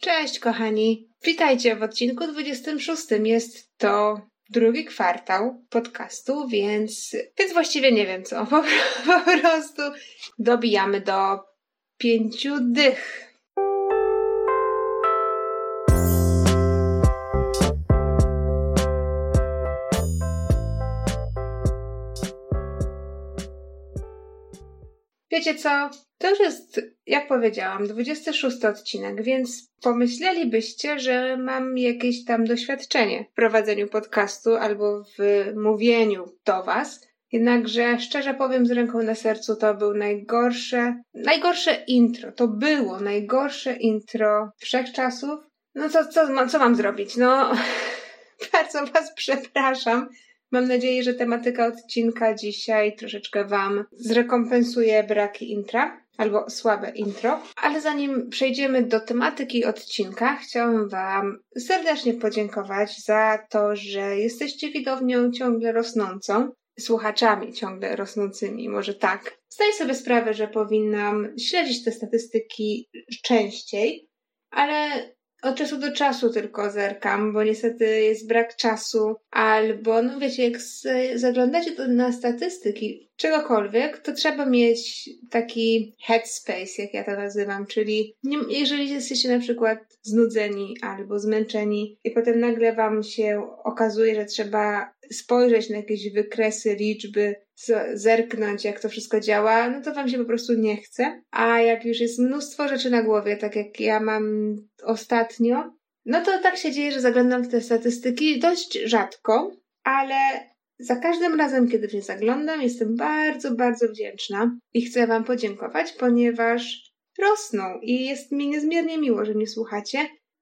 Cześć kochani, witajcie w odcinku 26. Jest to drugi kwartał podcastu, więc, więc właściwie nie wiem co. Po, po prostu dobijamy do pięciu dych. Wiecie co? To już jest, jak powiedziałam, 26 odcinek, więc pomyślelibyście, że mam jakieś tam doświadczenie w prowadzeniu podcastu albo w mówieniu do Was. Jednakże, szczerze powiem z ręką na sercu, to był najgorsze, najgorsze intro. To było najgorsze intro wszechczasów. No to co, co mam zrobić? No, bardzo Was przepraszam. Mam nadzieję, że tematyka odcinka dzisiaj troszeczkę Wam zrekompensuje braki intra albo słabe intro. Ale zanim przejdziemy do tematyki odcinka, chciałam Wam serdecznie podziękować za to, że jesteście widownią ciągle rosnącą, słuchaczami ciągle rosnącymi, może tak. Zdaję sobie sprawę, że powinnam śledzić te statystyki częściej, ale od czasu do czasu tylko zerkam, bo niestety jest brak czasu, albo, no wiecie, jak zaglądacie na statystyki czegokolwiek, to trzeba mieć taki headspace, jak ja to nazywam, czyli jeżeli jesteście na przykład znudzeni albo zmęczeni i potem nagle wam się okazuje, że trzeba spojrzeć na jakieś wykresy, liczby, zerknąć, jak to wszystko działa, no to wam się po prostu nie chce. A jak już jest mnóstwo rzeczy na głowie, tak jak ja mam ostatnio, no to tak się dzieje, że zaglądam w te statystyki dość rzadko, ale za każdym razem, kiedy w nie zaglądam, jestem bardzo, bardzo wdzięczna i chcę Wam podziękować, ponieważ rosną i jest mi niezmiernie miło, że mnie słuchacie.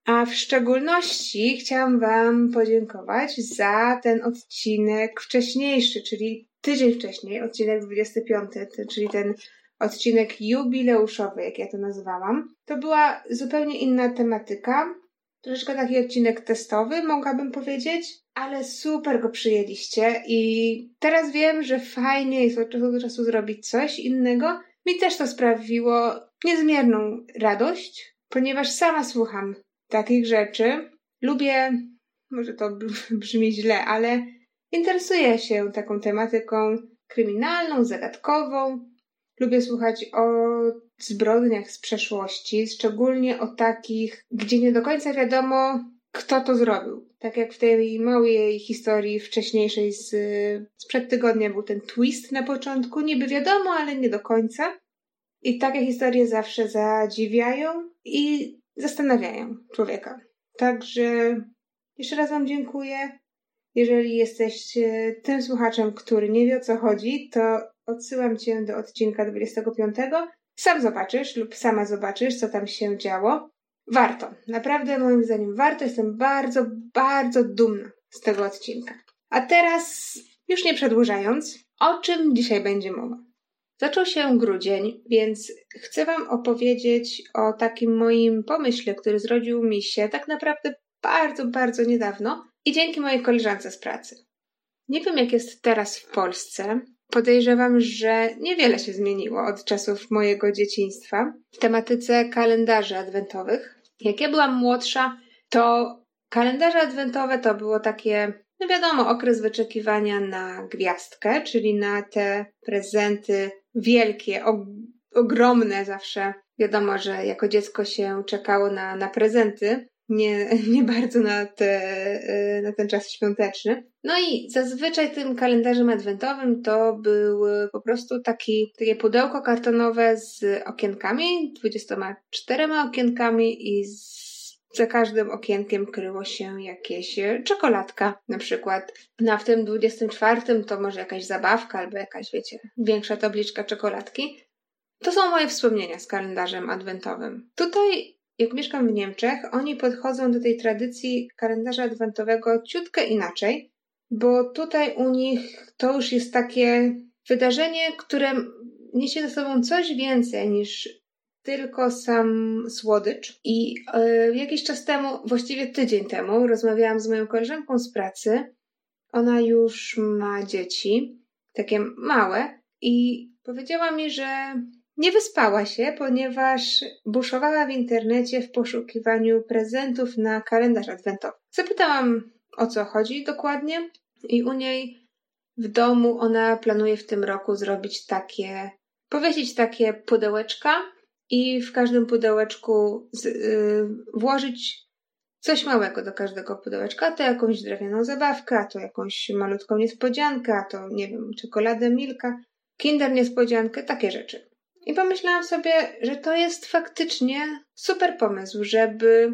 A w szczególności chciałam Wam podziękować za ten odcinek wcześniejszy, czyli tydzień wcześniej, odcinek 25, czyli ten odcinek jubileuszowy, jak ja to nazwałam. To była zupełnie inna tematyka, troszeczkę taki odcinek testowy, mogłabym powiedzieć, ale super go przyjęliście i teraz wiem, że fajnie jest od czasu do czasu zrobić coś innego. Mi też to sprawiło niezmierną radość, ponieważ sama słucham takich rzeczy. Lubię, może to brzmi źle, ale interesuję się taką tematyką kryminalną, zagadkową. Lubię słuchać o zbrodniach z przeszłości, szczególnie o takich, gdzie nie do końca wiadomo, kto to zrobił. Tak jak w tej małej historii wcześniejszej z, sprzed tygodnia był ten twist na początku, niby wiadomo, ale nie do końca. I takie historie zawsze zadziwiają i zastanawiają człowieka. Także jeszcze raz Wam dziękuję. Jeżeli jesteś tym słuchaczem, który nie wie o co chodzi, to odsyłam Cię do odcinka 25. Sam zobaczysz lub sama zobaczysz, co tam się działo. Warto. Naprawdę moim zdaniem warto. Jestem bardzo, bardzo dumna z tego odcinka. A teraz, już nie przedłużając, o czym dzisiaj będzie mowa? Zaczął się grudzień, więc chcę Wam opowiedzieć o takim moim pomyśle, który zrodził mi się tak naprawdę bardzo, bardzo niedawno i dzięki mojej koleżance z pracy. Nie wiem, jak jest teraz w Polsce. Podejrzewam, że niewiele się zmieniło od czasów mojego dzieciństwa w tematyce kalendarzy adwentowych. Jak ja byłam młodsza, to kalendarze adwentowe to było takie, no wiadomo, okres wyczekiwania na gwiazdkę, czyli na te prezenty wielkie, ogromne zawsze. Wiadomo, że jako dziecko się czekało na, na prezenty, nie, nie bardzo na, te, y, na ten czas świąteczny. No i zazwyczaj tym kalendarzem adwentowym to był po prostu taki, takie pudełko kartonowe z okienkami, 24 okienkami i z, za każdym okienkiem kryło się jakieś czekoladka na przykład. No a w tym 24 to może jakaś zabawka albo jakaś, wiecie, większa tabliczka czekoladki. To są moje wspomnienia z kalendarzem adwentowym. Tutaj jak mieszkam w Niemczech, oni podchodzą do tej tradycji kalendarza adwentowego ciutkę inaczej, bo tutaj u nich to już jest takie wydarzenie, które niesie ze sobą coś więcej niż tylko sam słodycz. I yy, jakiś czas temu, właściwie tydzień temu, rozmawiałam z moją koleżanką z pracy. Ona już ma dzieci, takie małe, i powiedziała mi, że nie wyspała się, ponieważ buszowała w internecie w poszukiwaniu prezentów na kalendarz adwentowy. Zapytałam, o co chodzi dokładnie, i u niej w domu ona planuje w tym roku zrobić takie, powiesić takie pudełeczka i w każdym pudełeczku z, yy, włożyć coś małego do każdego pudełeczka, a to jakąś drewnianą zabawkę, a to jakąś malutką niespodziankę, a to nie wiem, czekoladę Milka, kinder niespodziankę, takie rzeczy. I pomyślałam sobie, że to jest faktycznie super pomysł, żeby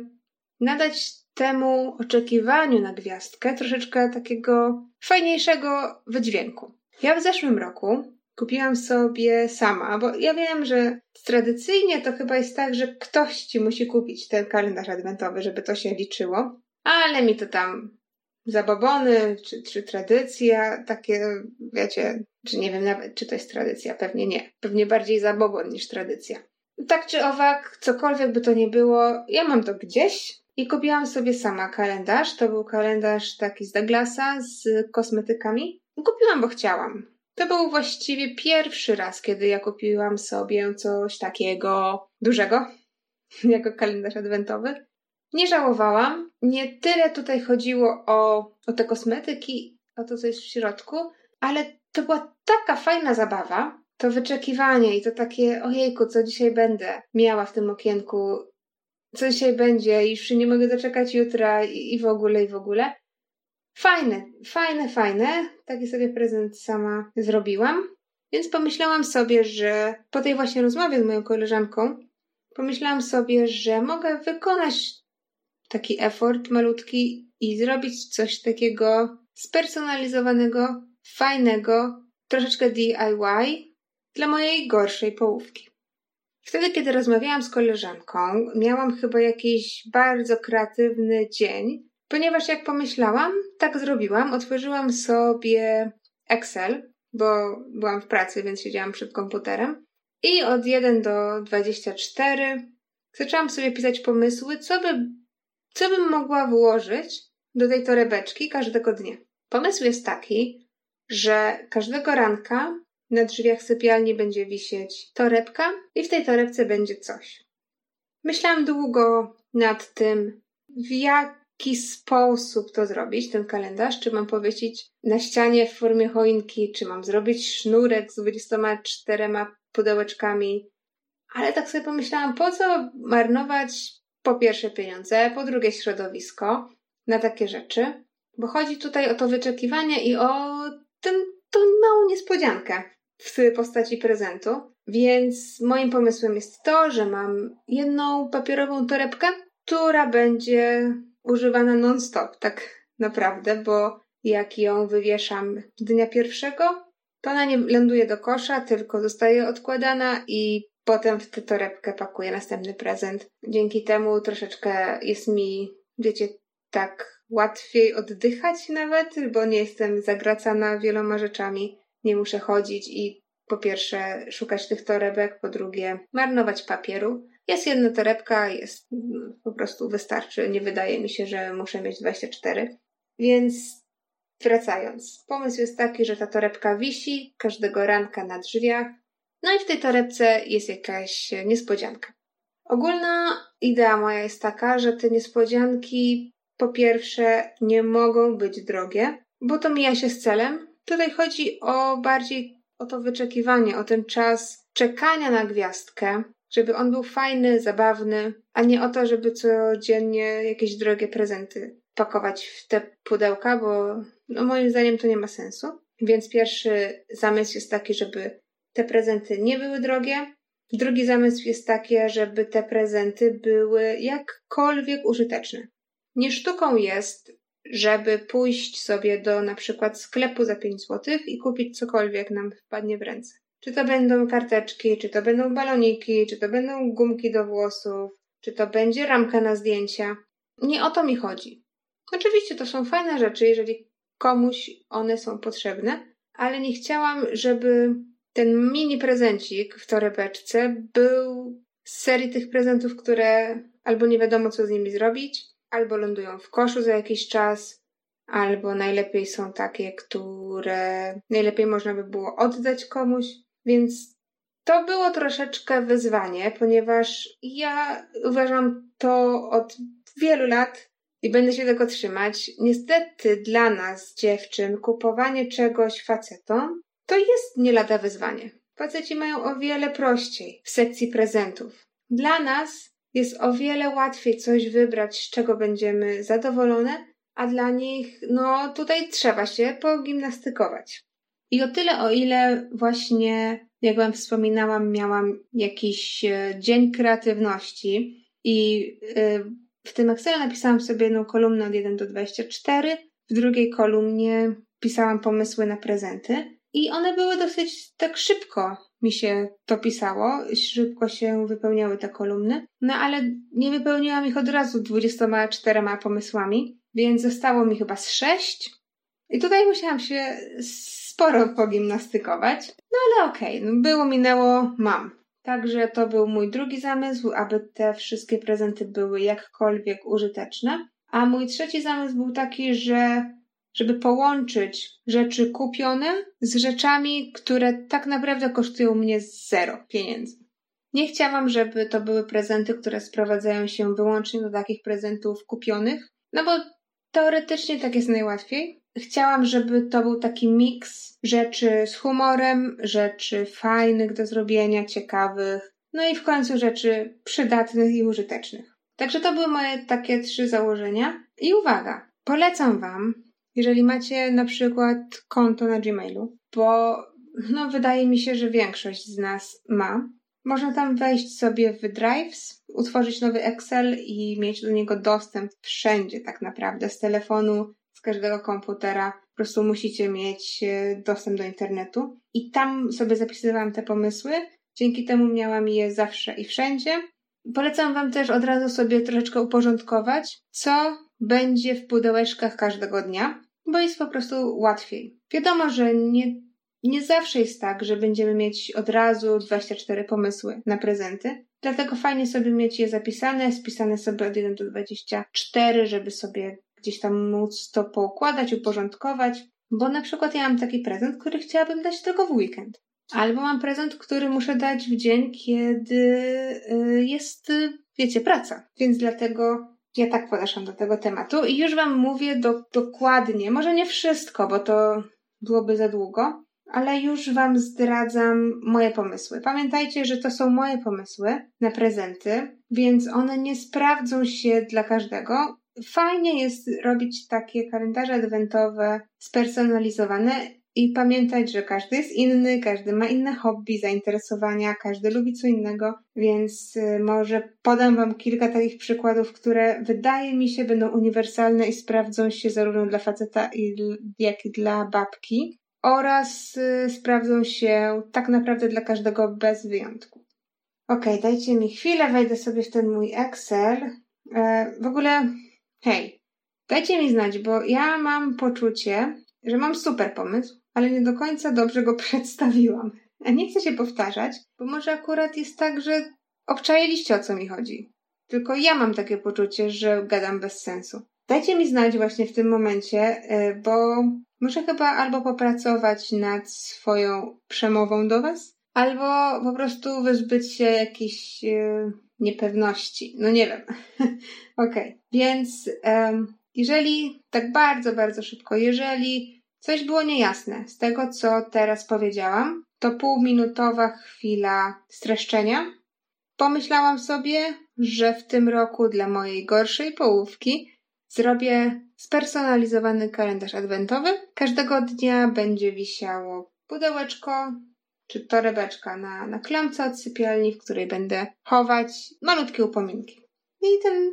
nadać temu oczekiwaniu na gwiazdkę troszeczkę takiego fajniejszego wydźwięku. Ja w zeszłym roku kupiłam sobie sama, bo ja wiem, że tradycyjnie to chyba jest tak, że ktoś ci musi kupić ten kalendarz adwentowy, żeby to się liczyło, ale mi to tam zabobony, czy, czy tradycja, takie, wiecie, czy nie wiem nawet, czy to jest tradycja, pewnie nie. Pewnie bardziej zabobon niż tradycja. Tak czy owak, cokolwiek by to nie było, ja mam to gdzieś i kupiłam sobie sama kalendarz. To był kalendarz taki z Douglasa z kosmetykami. Kupiłam, bo chciałam. To był właściwie pierwszy raz, kiedy ja kupiłam sobie coś takiego dużego, jako kalendarz adwentowy. Nie żałowałam. Nie tyle tutaj chodziło o, o te kosmetyki, o to, co jest w środku, ale to była taka fajna zabawa, to wyczekiwanie i to takie, ojejku, co dzisiaj będę miała w tym okienku, co dzisiaj będzie, już nie mogę doczekać jutra i, i w ogóle, i w ogóle. Fajne, fajne, fajne. Taki sobie prezent sama zrobiłam. Więc pomyślałam sobie, że po tej właśnie rozmowie z moją koleżanką, pomyślałam sobie, że mogę wykonać taki effort malutki i zrobić coś takiego spersonalizowanego, fajnego, troszeczkę DIY dla mojej gorszej połówki. Wtedy, kiedy rozmawiałam z koleżanką, miałam chyba jakiś bardzo kreatywny dzień, ponieważ jak pomyślałam, tak zrobiłam. Otworzyłam sobie Excel, bo byłam w pracy, więc siedziałam przed komputerem. I od 1 do 24 zaczęłam sobie pisać pomysły, co, by, co bym mogła włożyć do tej torebeczki każdego dnia. Pomysł jest taki, że każdego ranka na drzwiach sypialni będzie wisieć torebka i w tej torebce będzie coś. Myślałam długo nad tym, w jaki sposób to zrobić, ten kalendarz. Czy mam powiesić na ścianie w formie choinki, czy mam zrobić sznurek z 24 pudełeczkami. Ale tak sobie pomyślałam, po co marnować po pierwsze pieniądze, po drugie środowisko na takie rzeczy, bo chodzi tutaj o to wyczekiwanie i o ten, tą małą niespodziankę w postaci prezentu. Więc moim pomysłem jest to, że mam jedną papierową torebkę, która będzie używana non-stop, tak naprawdę, bo jak ją wywieszam dnia pierwszego, to ona nie ląduje do kosza, tylko zostaje odkładana i potem w tę torebkę pakuję następny prezent. Dzięki temu troszeczkę jest mi, wiecie, tak łatwiej oddychać nawet, bo nie jestem zagracana wieloma rzeczami. Nie muszę chodzić i po pierwsze szukać tych torebek, po drugie marnować papieru. Jest jedna torebka, jest po prostu wystarczy. Nie wydaje mi się, że muszę mieć 24. Więc wracając, pomysł jest taki, że ta torebka wisi każdego ranka na drzwiach. No i w tej torebce jest jakaś niespodzianka. Ogólna idea moja jest taka, że te niespodzianki po pierwsze nie mogą być drogie, bo to mija się z celem. Tutaj chodzi o bardziej o to wyczekiwanie, o ten czas czekania na gwiazdkę, żeby on był fajny, zabawny, a nie o to, żeby codziennie jakieś drogie prezenty pakować w te pudełka, bo no moim zdaniem to nie ma sensu. Więc pierwszy zamysł jest taki, żeby te prezenty nie były drogie. Drugi zamysł jest taki, żeby te prezenty były jakkolwiek użyteczne. Nie sztuką jest żeby pójść sobie do na przykład sklepu za 5 zł i kupić cokolwiek nam wpadnie w ręce. Czy to będą karteczki, czy to będą baloniki, czy to będą gumki do włosów, czy to będzie ramka na zdjęcia. Nie o to mi chodzi. Oczywiście to są fajne rzeczy, jeżeli komuś one są potrzebne, ale nie chciałam, żeby ten mini prezencik w torebeczce był z serii tych prezentów, które albo nie wiadomo co z nimi zrobić, albo lądują w koszu za jakiś czas, albo najlepiej są takie, które najlepiej można by było oddać komuś, więc to było troszeczkę wyzwanie, ponieważ ja uważam to od wielu lat i będę się tego trzymać. Niestety dla nas, dziewczyn, kupowanie czegoś facetom to jest nie lada wyzwanie. Faceci mają o wiele prościej w sekcji prezentów. Dla nas jest o wiele łatwiej coś wybrać, z czego będziemy zadowolone, a dla nich, no tutaj trzeba się pogimnastykować. I o tyle, o ile właśnie, jak Wam wspominałam, miałam jakiś e, dzień kreatywności i e, w tym Excelu napisałam sobie jedną kolumnę od 1 do 24, w drugiej kolumnie pisałam pomysły na prezenty i one były dosyć tak szybko mi się to pisało, szybko się wypełniały te kolumny, no ale nie wypełniłam ich od razu 24 pomysłami, więc zostało mi chyba z 6. I tutaj musiałam się sporo pogimnastykować, no ale okej, okay, no było, minęło, mam. Także to był mój drugi zamysł, aby te wszystkie prezenty były jakkolwiek użyteczne. A mój trzeci zamysł był taki, że żeby połączyć rzeczy kupione z rzeczami, które tak naprawdę kosztują mnie zero pieniędzy. Nie chciałam, żeby to były prezenty, które sprowadzają się wyłącznie do takich prezentów kupionych, no bo teoretycznie tak jest najłatwiej. Chciałam, żeby to był taki miks rzeczy z humorem, rzeczy fajnych do zrobienia, ciekawych, no i w końcu rzeczy przydatnych i użytecznych. Także to były moje takie trzy założenia. I uwaga, polecam Wam jeżeli macie na przykład konto na Gmailu, bo no wydaje mi się, że większość z nas ma. Można tam wejść sobie w Drives, utworzyć nowy Excel i mieć do niego dostęp wszędzie tak naprawdę, z telefonu, każdego komputera. Po prostu musicie mieć e, dostęp do internetu. I tam sobie zapisywałam te pomysły. Dzięki temu miałam je zawsze i wszędzie. Polecam Wam też od razu sobie troszeczkę uporządkować, co będzie w pudełeczkach każdego dnia, bo jest po prostu łatwiej. Wiadomo, że nie, nie zawsze jest tak, że będziemy mieć od razu 24 pomysły na prezenty, dlatego fajnie sobie mieć je zapisane, spisane sobie od 1 do 24, żeby sobie gdzieś tam móc to poukładać, uporządkować, bo na przykład ja mam taki prezent, który chciałabym dać tylko w weekend. Albo mam prezent, który muszę dać w dzień, kiedy y, jest, wiecie, praca. Więc dlatego ja tak podeszłam do tego tematu i już Wam mówię do, dokładnie, może nie wszystko, bo to byłoby za długo, ale już Wam zdradzam moje pomysły. Pamiętajcie, że to są moje pomysły na prezenty, więc one nie sprawdzą się dla każdego. Fajnie jest robić takie kalendarze adwentowe spersonalizowane i pamiętać, że każdy jest inny, każdy ma inne hobby, zainteresowania, każdy lubi co innego, więc y, może podam Wam kilka takich przykładów, które wydaje mi się będą uniwersalne i sprawdzą się zarówno dla faceta, jak i dla babki, oraz y, sprawdzą się tak naprawdę dla każdego bez wyjątku. Ok, dajcie mi chwilę, wejdę sobie w ten mój Excel. E, w ogóle, hej, dajcie mi znać, bo ja mam poczucie, że mam super pomysł, ale nie do końca dobrze go przedstawiłam. A nie chcę się powtarzać, bo może akurat jest tak, że obczajeliście o co mi chodzi. Tylko ja mam takie poczucie, że gadam bez sensu. Dajcie mi znać właśnie w tym momencie, e, bo muszę chyba albo popracować nad swoją przemową do Was, albo po prostu wyzbyć się jakiejś e, niepewności. No nie wiem. Okay. więc um, jeżeli tak bardzo, bardzo szybko, jeżeli Coś było niejasne. Z tego, co teraz powiedziałam, to półminutowa chwila streszczenia. Pomyślałam sobie, że w tym roku dla mojej gorszej połówki zrobię spersonalizowany kalendarz adwentowy. Każdego dnia będzie wisiało pudełeczko czy torebeczka na, na klamce od sypialni, w której będę chować malutkie upominki. I ten,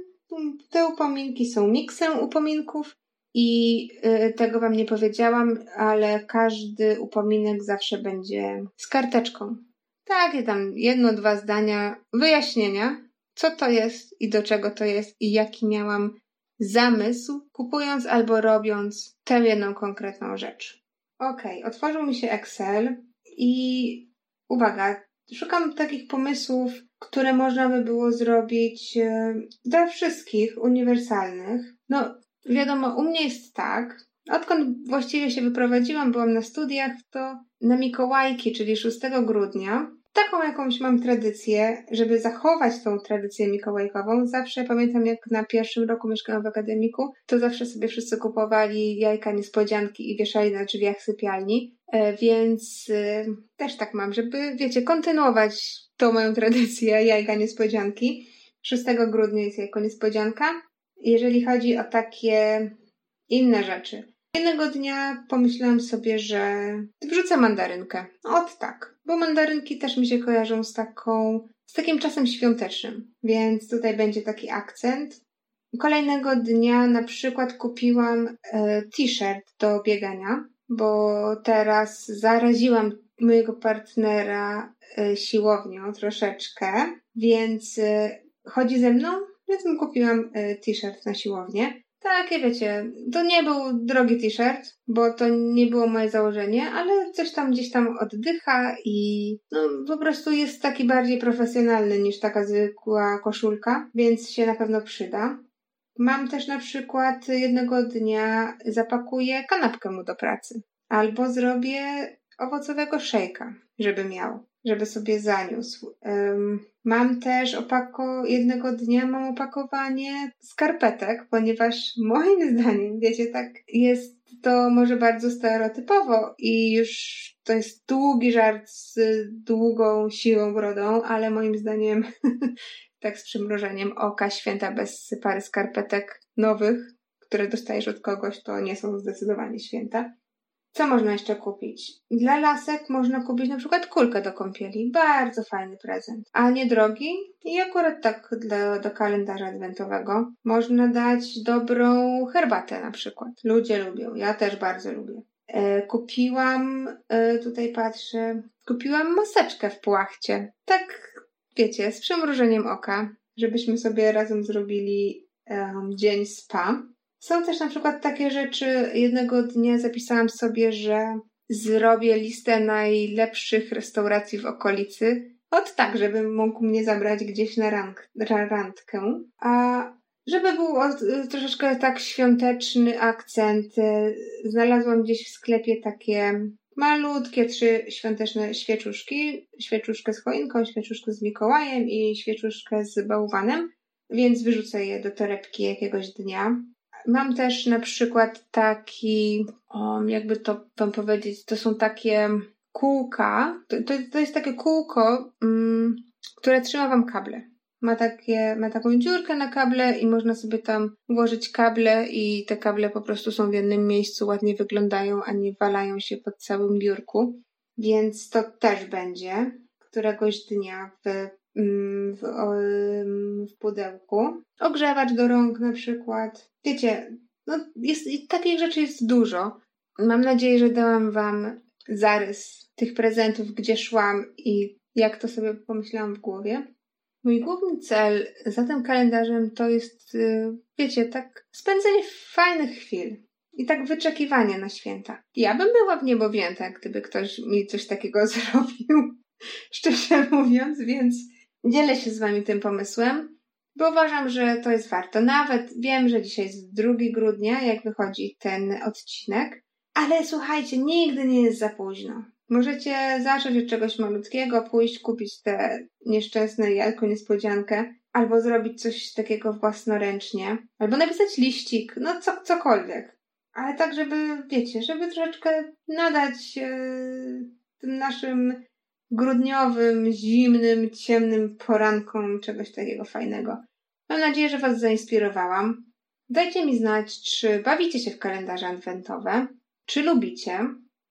te upominki są miksem upominków i y, tego Wam nie powiedziałam, ale każdy upominek zawsze będzie z karteczką. Takie tam jedno, dwa zdania wyjaśnienia, co to jest i do czego to jest i jaki miałam zamysł, kupując albo robiąc tę jedną konkretną rzecz. Ok, otworzył mi się Excel i uwaga, szukam takich pomysłów, które można by było zrobić y, dla wszystkich, uniwersalnych. No, Wiadomo, u mnie jest tak, odkąd właściwie się wyprowadziłam, byłam na studiach, to na Mikołajki, czyli 6 grudnia, taką jakąś mam tradycję, żeby zachować tą tradycję mikołajkową. Zawsze pamiętam, jak na pierwszym roku mieszkałam w akademiku, to zawsze sobie wszyscy kupowali jajka niespodzianki i wieszali na drzwiach sypialni. E, więc e, też tak mam, żeby, wiecie, kontynuować tą moją tradycję jajka niespodzianki. 6 grudnia jest jajko niespodzianka. Jeżeli chodzi o takie inne rzeczy, Jednego dnia pomyślałam sobie, że wrzucę mandarynkę. Ot tak, bo mandarynki też mi się kojarzą z taką, z takim czasem świątecznym, więc tutaj będzie taki akcent. Kolejnego dnia na przykład kupiłam e, t-shirt do biegania, bo teraz zaraziłam mojego partnera e, siłownią troszeczkę, więc e, chodzi ze mną, więc kupiłam t-shirt na siłownię. Takie wiecie, to nie był drogi t-shirt, bo to nie było moje założenie, ale coś tam gdzieś tam oddycha i no po prostu jest taki bardziej profesjonalny niż taka zwykła koszulka, więc się na pewno przyda. Mam też na przykład jednego dnia zapakuję kanapkę mu do pracy. Albo zrobię owocowego szejka, żeby miał, żeby sobie zaniósł. Um, Mam też opako, jednego dnia mam opakowanie skarpetek, ponieważ moim zdaniem, wiecie, tak jest to może bardzo stereotypowo i już to jest długi żart z długą siłą brodą, ale moim zdaniem tak z przymrożeniem oka święta bez pary skarpetek nowych, które dostajesz od kogoś, to nie są zdecydowanie święta. Co można jeszcze kupić? Dla lasek można kupić na przykład kulkę do kąpieli. Bardzo fajny prezent. A niedrogi i akurat tak dla, do kalendarza adwentowego. Można dać dobrą herbatę na przykład. Ludzie lubią. Ja też bardzo lubię. E, kupiłam, e, tutaj patrzę, kupiłam maseczkę w płachcie. Tak, wiecie, z przymrużeniem oka, żebyśmy sobie razem zrobili dzień spa. Są też na przykład takie rzeczy. Jednego dnia zapisałam sobie, że zrobię listę najlepszych restauracji w okolicy. Od tak, żeby mógł mnie zabrać gdzieś na, rank, randkę. A żeby był troszeczkę tak świąteczny akcent, e, znalazłam gdzieś w sklepie takie malutkie trzy świąteczne świeczuszki. Świeczuszkę z choinką, świeczuszkę z Mikołajem i świeczuszkę z bałwanem. Więc wyrzucę je do torebki jakiegoś dnia. Mam też na przykład taki, um, jakby to wam powiedzieć, to są takie kółka, to, to, to jest takie kółko, um, które trzyma wam kable. Ma, takie, ma taką dziurkę na kable i można sobie tam włożyć kable i te kable po prostu są w jednym miejscu, ładnie wyglądają, a nie walają się pod całym biurku. Więc to też będzie któregoś dnia w w, w pudełku. Ogrzewacz do rąk na przykład. Wiecie, no jest, takich rzeczy jest dużo. Mam nadzieję, że dałam Wam zarys tych prezentów, gdzie szłam i jak to sobie pomyślałam w głowie. Mój główny cel za tym kalendarzem to jest, y, wiecie, tak spędzenie fajnych chwil i tak wyczekiwanie na święta. Ja bym była w niebo wzięta, gdyby ktoś mi coś takiego zrobił, szczerze mówiąc, więc Dzielę się z Wami tym pomysłem, bo uważam, że to jest warto. Nawet wiem, że dzisiaj jest 2 grudnia, jak wychodzi ten odcinek, ale słuchajcie, nigdy nie jest za późno. Możecie zacząć od czegoś malutkiego, pójść kupić te nieszczęsne jajko niespodziankę, albo zrobić coś takiego własnoręcznie, albo napisać liścik, no co, cokolwiek. Ale tak, żeby, wiecie, żeby troszeczkę nadać yy, tym naszym grudniowym, zimnym, ciemnym porankom czegoś takiego fajnego. Mam nadzieję, że Was zainspirowałam. Dajcie mi znać, czy bawicie się w kalendarze adwentowe, czy lubicie,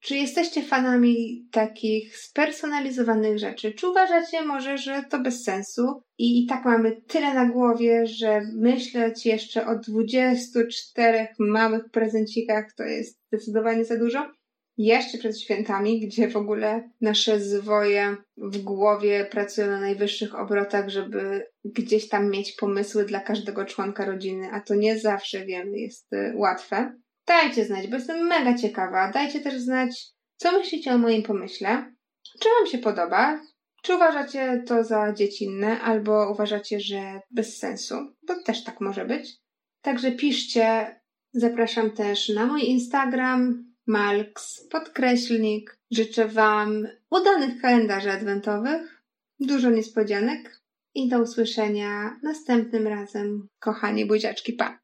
czy jesteście fanami takich spersonalizowanych rzeczy, czy uważacie może, że to bez sensu i, i tak mamy tyle na głowie, że myśleć jeszcze o 24 małych prezencikach to jest zdecydowanie za dużo? Jeszcze przed świętami, gdzie w ogóle nasze zwoje w głowie pracują na najwyższych obrotach, żeby gdzieś tam mieć pomysły dla każdego członka rodziny, a to nie zawsze wiemy, jest y, łatwe. Dajcie znać, bo jestem mega ciekawa. Dajcie też znać, co myślicie o moim pomyśle. Czy Wam się podoba? Czy uważacie to za dziecinne, albo uważacie, że bez sensu? Bo też tak może być. Także piszcie. Zapraszam też na mój Instagram, Malks, podkreślnik. Życzę Wam udanych kalendarzy adwentowych, dużo niespodzianek i do usłyszenia następnym razem. Kochani buziaczki, pa!